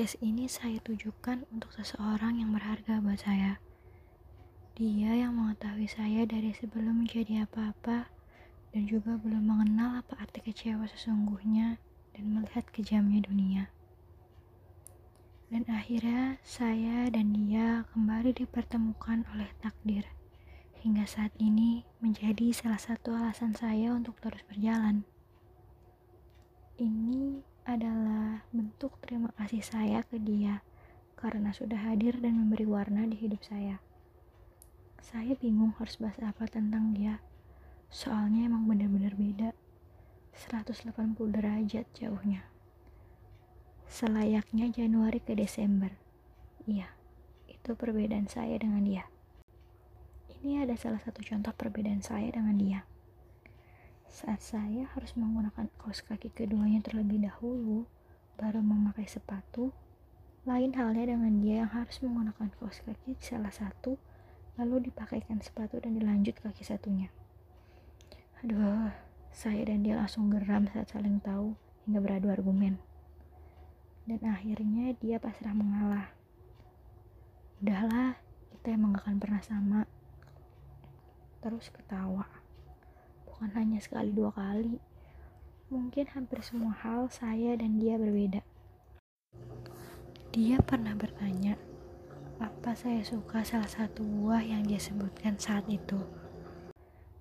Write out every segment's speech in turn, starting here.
Podcast ini saya tujukan untuk seseorang yang berharga buat saya. Dia yang mengetahui saya dari sebelum menjadi apa-apa dan juga belum mengenal apa arti kecewa sesungguhnya dan melihat kejamnya dunia. Dan akhirnya saya dan dia kembali dipertemukan oleh takdir. Hingga saat ini menjadi salah satu alasan saya untuk terus berjalan. Ini adalah bentuk terima kasih saya ke dia karena sudah hadir dan memberi warna di hidup saya. Saya bingung harus bahas apa tentang dia. Soalnya emang benar-benar beda. 180 derajat jauhnya. Selayaknya Januari ke Desember. Iya, itu perbedaan saya dengan dia. Ini ada salah satu contoh perbedaan saya dengan dia. Saat saya harus menggunakan kaos kaki keduanya terlebih dahulu, baru memakai sepatu, lain halnya dengan dia yang harus menggunakan kaos kaki salah satu, lalu dipakaikan sepatu dan dilanjut kaki satunya. Aduh, saya dan dia langsung geram saat saling tahu hingga beradu argumen. Dan akhirnya dia pasrah mengalah. Udahlah, kita emang gak akan pernah sama. Terus ketawa bukan hanya sekali dua kali. Mungkin hampir semua hal saya dan dia berbeda. Dia pernah bertanya, apa saya suka salah satu buah yang dia sebutkan saat itu.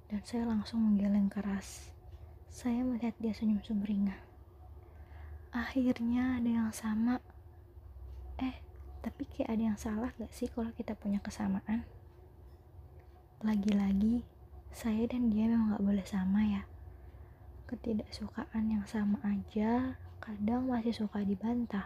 Dan saya langsung menggeleng keras. Saya melihat dia senyum sumringah. Akhirnya ada yang sama. Eh, tapi kayak ada yang salah gak sih kalau kita punya kesamaan? Lagi-lagi, saya dan dia memang gak boleh sama ya ketidaksukaan yang sama aja kadang masih suka dibantah.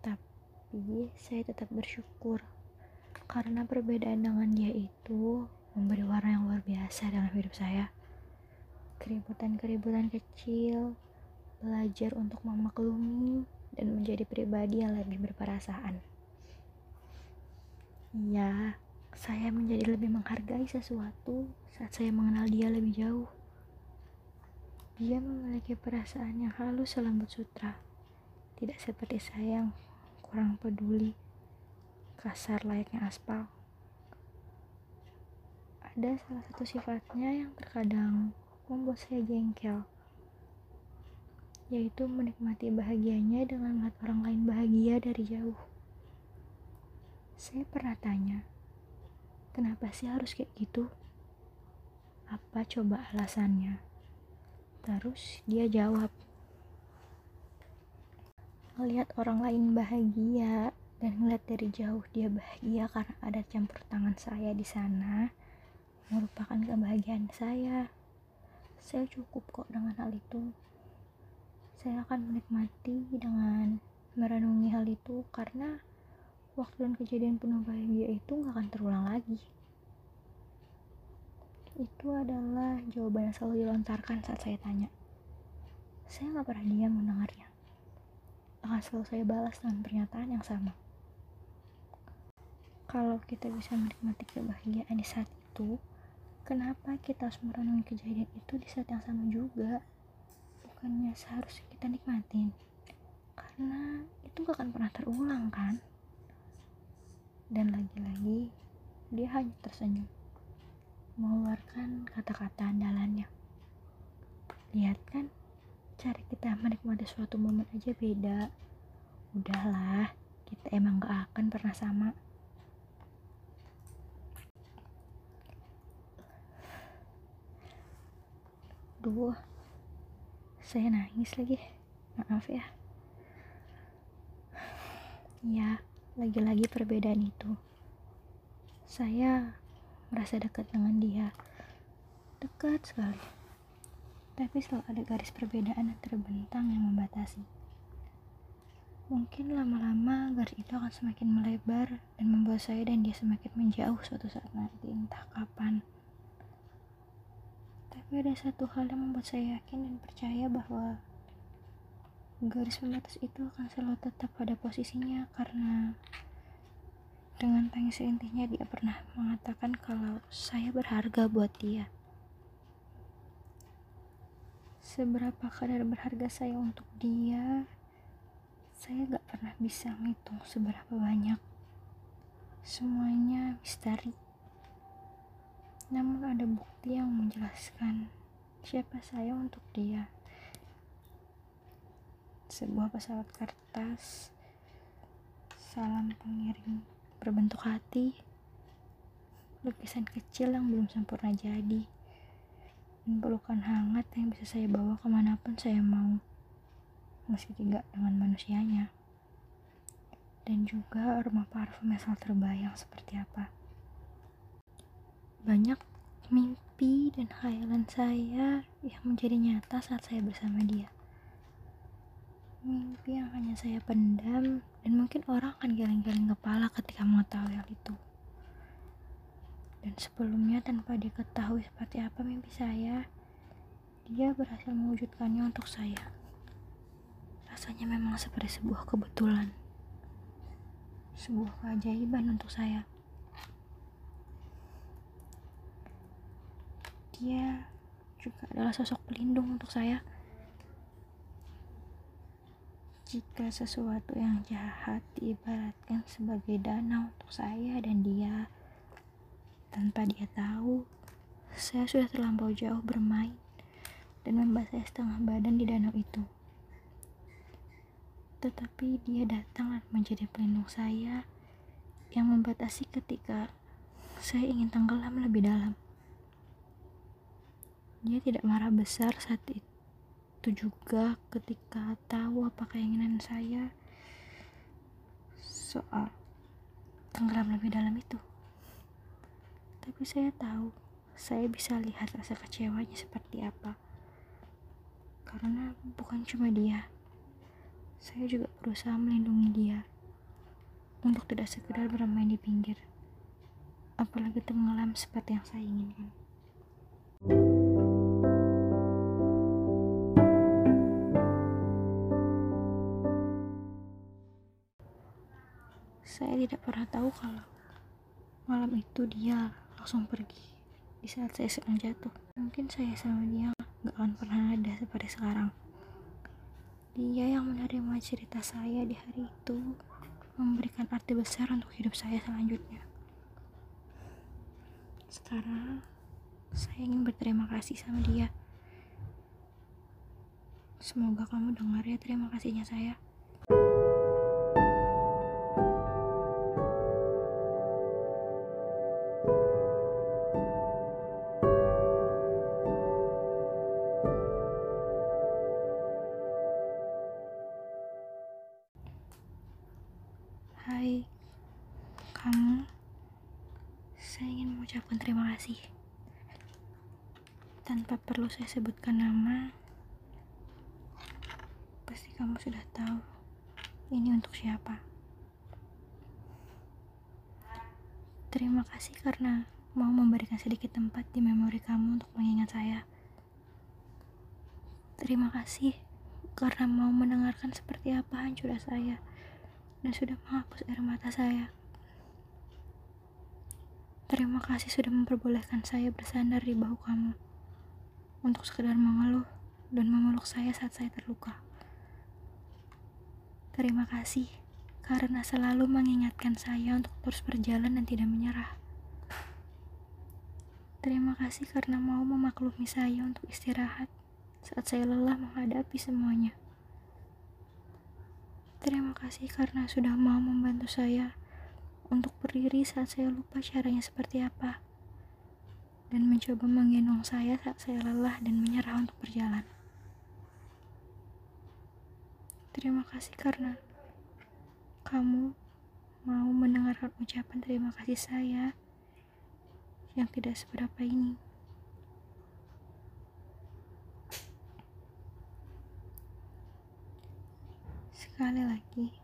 Tapi saya tetap bersyukur karena perbedaan dengan dia itu memberi warna yang luar biasa dalam hidup saya. Keributan-keributan kecil, belajar untuk memaklumi, dan menjadi pribadi yang lebih berperasaan. Iya, saya menjadi lebih menghargai sesuatu saat saya mengenal dia lebih jauh. Dia memiliki perasaan yang halus selembut sutra, tidak seperti saya yang kurang peduli, kasar layaknya aspal. Ada salah satu sifatnya yang terkadang membuat saya jengkel yaitu menikmati bahagianya dengan melihat orang lain bahagia dari jauh. Saya pernah tanya, kenapa sih harus kayak gitu? Apa coba alasannya? Terus dia jawab, melihat orang lain bahagia dan melihat dari jauh dia bahagia karena ada campur tangan saya di sana, merupakan kebahagiaan saya. Saya cukup kok dengan hal itu. Saya akan menikmati dengan merenungi hal itu karena waktu dan kejadian penuh bahagia itu gak akan terulang lagi. Itu adalah jawaban yang selalu dilontarkan saat saya tanya. Saya gak pernah diam mendengarnya. Akan selalu saya balas dengan pernyataan yang sama. Kalau kita bisa menikmati kebahagiaan di saat itu, Kenapa kita harus merenungi kejadian itu di saat yang sama juga? Bukannya seharusnya kita nikmatin. Karena itu gak akan pernah terulang kan? Dan lagi-lagi, dia hanya tersenyum. Mengeluarkan kata-kata andalannya. Lihat kan, cara kita menikmati suatu momen aja beda. Udahlah, kita emang gak akan pernah sama. Aduh, saya nangis lagi. Maaf ya. Ya, lagi-lagi perbedaan itu. Saya merasa dekat dengan dia. Dekat sekali. Tapi selalu ada garis perbedaan yang terbentang yang membatasi. Mungkin lama-lama garis itu akan semakin melebar dan membuat saya dan dia semakin menjauh suatu saat nanti entah kapan. Tapi ada satu hal yang membuat saya yakin dan percaya bahwa garis pembatas itu akan selalu tetap pada posisinya karena Dengan tangis intinya dia pernah mengatakan kalau saya berharga buat dia. Seberapa kadar berharga saya untuk dia, saya gak pernah bisa ngitung seberapa banyak. Semuanya misteri. Namun ada bukti yang menjelaskan siapa saya untuk dia. Sebuah pesawat kertas, salam pengirim berbentuk hati, lukisan kecil yang belum sempurna jadi, dan pelukan hangat yang bisa saya bawa ke mana pun saya mau, meski tidak dengan manusianya. Dan juga aroma parfum yang terbayang seperti apa. Banyak mimpi dan khayalan saya yang menjadi nyata saat saya bersama dia. Mimpi yang hanya saya pendam dan mungkin orang akan geleng-geleng kepala ketika mengetahui hal itu. Dan sebelumnya tanpa diketahui seperti apa mimpi saya dia berhasil mewujudkannya untuk saya. Rasanya memang seperti sebuah kebetulan. Sebuah keajaiban untuk saya dia juga adalah sosok pelindung untuk saya jika sesuatu yang jahat diibaratkan sebagai danau untuk saya dan dia, tanpa dia tahu, saya sudah terlampau jauh bermain dan membasahi setengah badan di danau itu. Tetapi dia datang dan menjadi pelindung saya yang membatasi ketika saya ingin tenggelam lebih dalam. Dia tidak marah besar saat itu juga ketika tahu apa keinginan saya soal tenggelam lebih dalam itu. Tapi saya tahu, saya bisa lihat rasa kecewanya seperti apa. Karena bukan cuma dia, saya juga berusaha melindungi dia untuk tidak sekedar bermain di pinggir, apalagi tenggelam seperti yang saya inginkan. Tidak pernah tahu kalau malam itu dia langsung pergi di saat saya sedang jatuh. Mungkin saya sama dia gak akan pernah ada seperti sekarang. Dia yang menerima cerita saya di hari itu memberikan arti besar untuk hidup saya selanjutnya. Sekarang saya ingin berterima kasih sama dia. Semoga kamu dengar ya terima kasihnya saya. Saya ingin mengucapkan terima kasih. Tanpa perlu saya sebutkan nama, pasti kamu sudah tahu ini untuk siapa. Terima kasih karena mau memberikan sedikit tempat di memori kamu untuk mengingat saya. Terima kasih karena mau mendengarkan seperti apa hancurnya saya dan sudah menghapus air mata saya. Terima kasih sudah memperbolehkan saya bersandar di bahu kamu untuk sekedar mengeluh dan memeluk saya saat saya terluka. Terima kasih karena selalu mengingatkan saya untuk terus berjalan dan tidak menyerah. Terima kasih karena mau memaklumi saya untuk istirahat saat saya lelah menghadapi semuanya. Terima kasih karena sudah mau membantu saya untuk berdiri saat saya lupa caranya seperti apa dan mencoba menggendong saya saat saya lelah dan menyerah untuk berjalan. Terima kasih karena kamu mau mendengarkan ucapan terima kasih saya yang tidak seberapa ini. sekali lagi.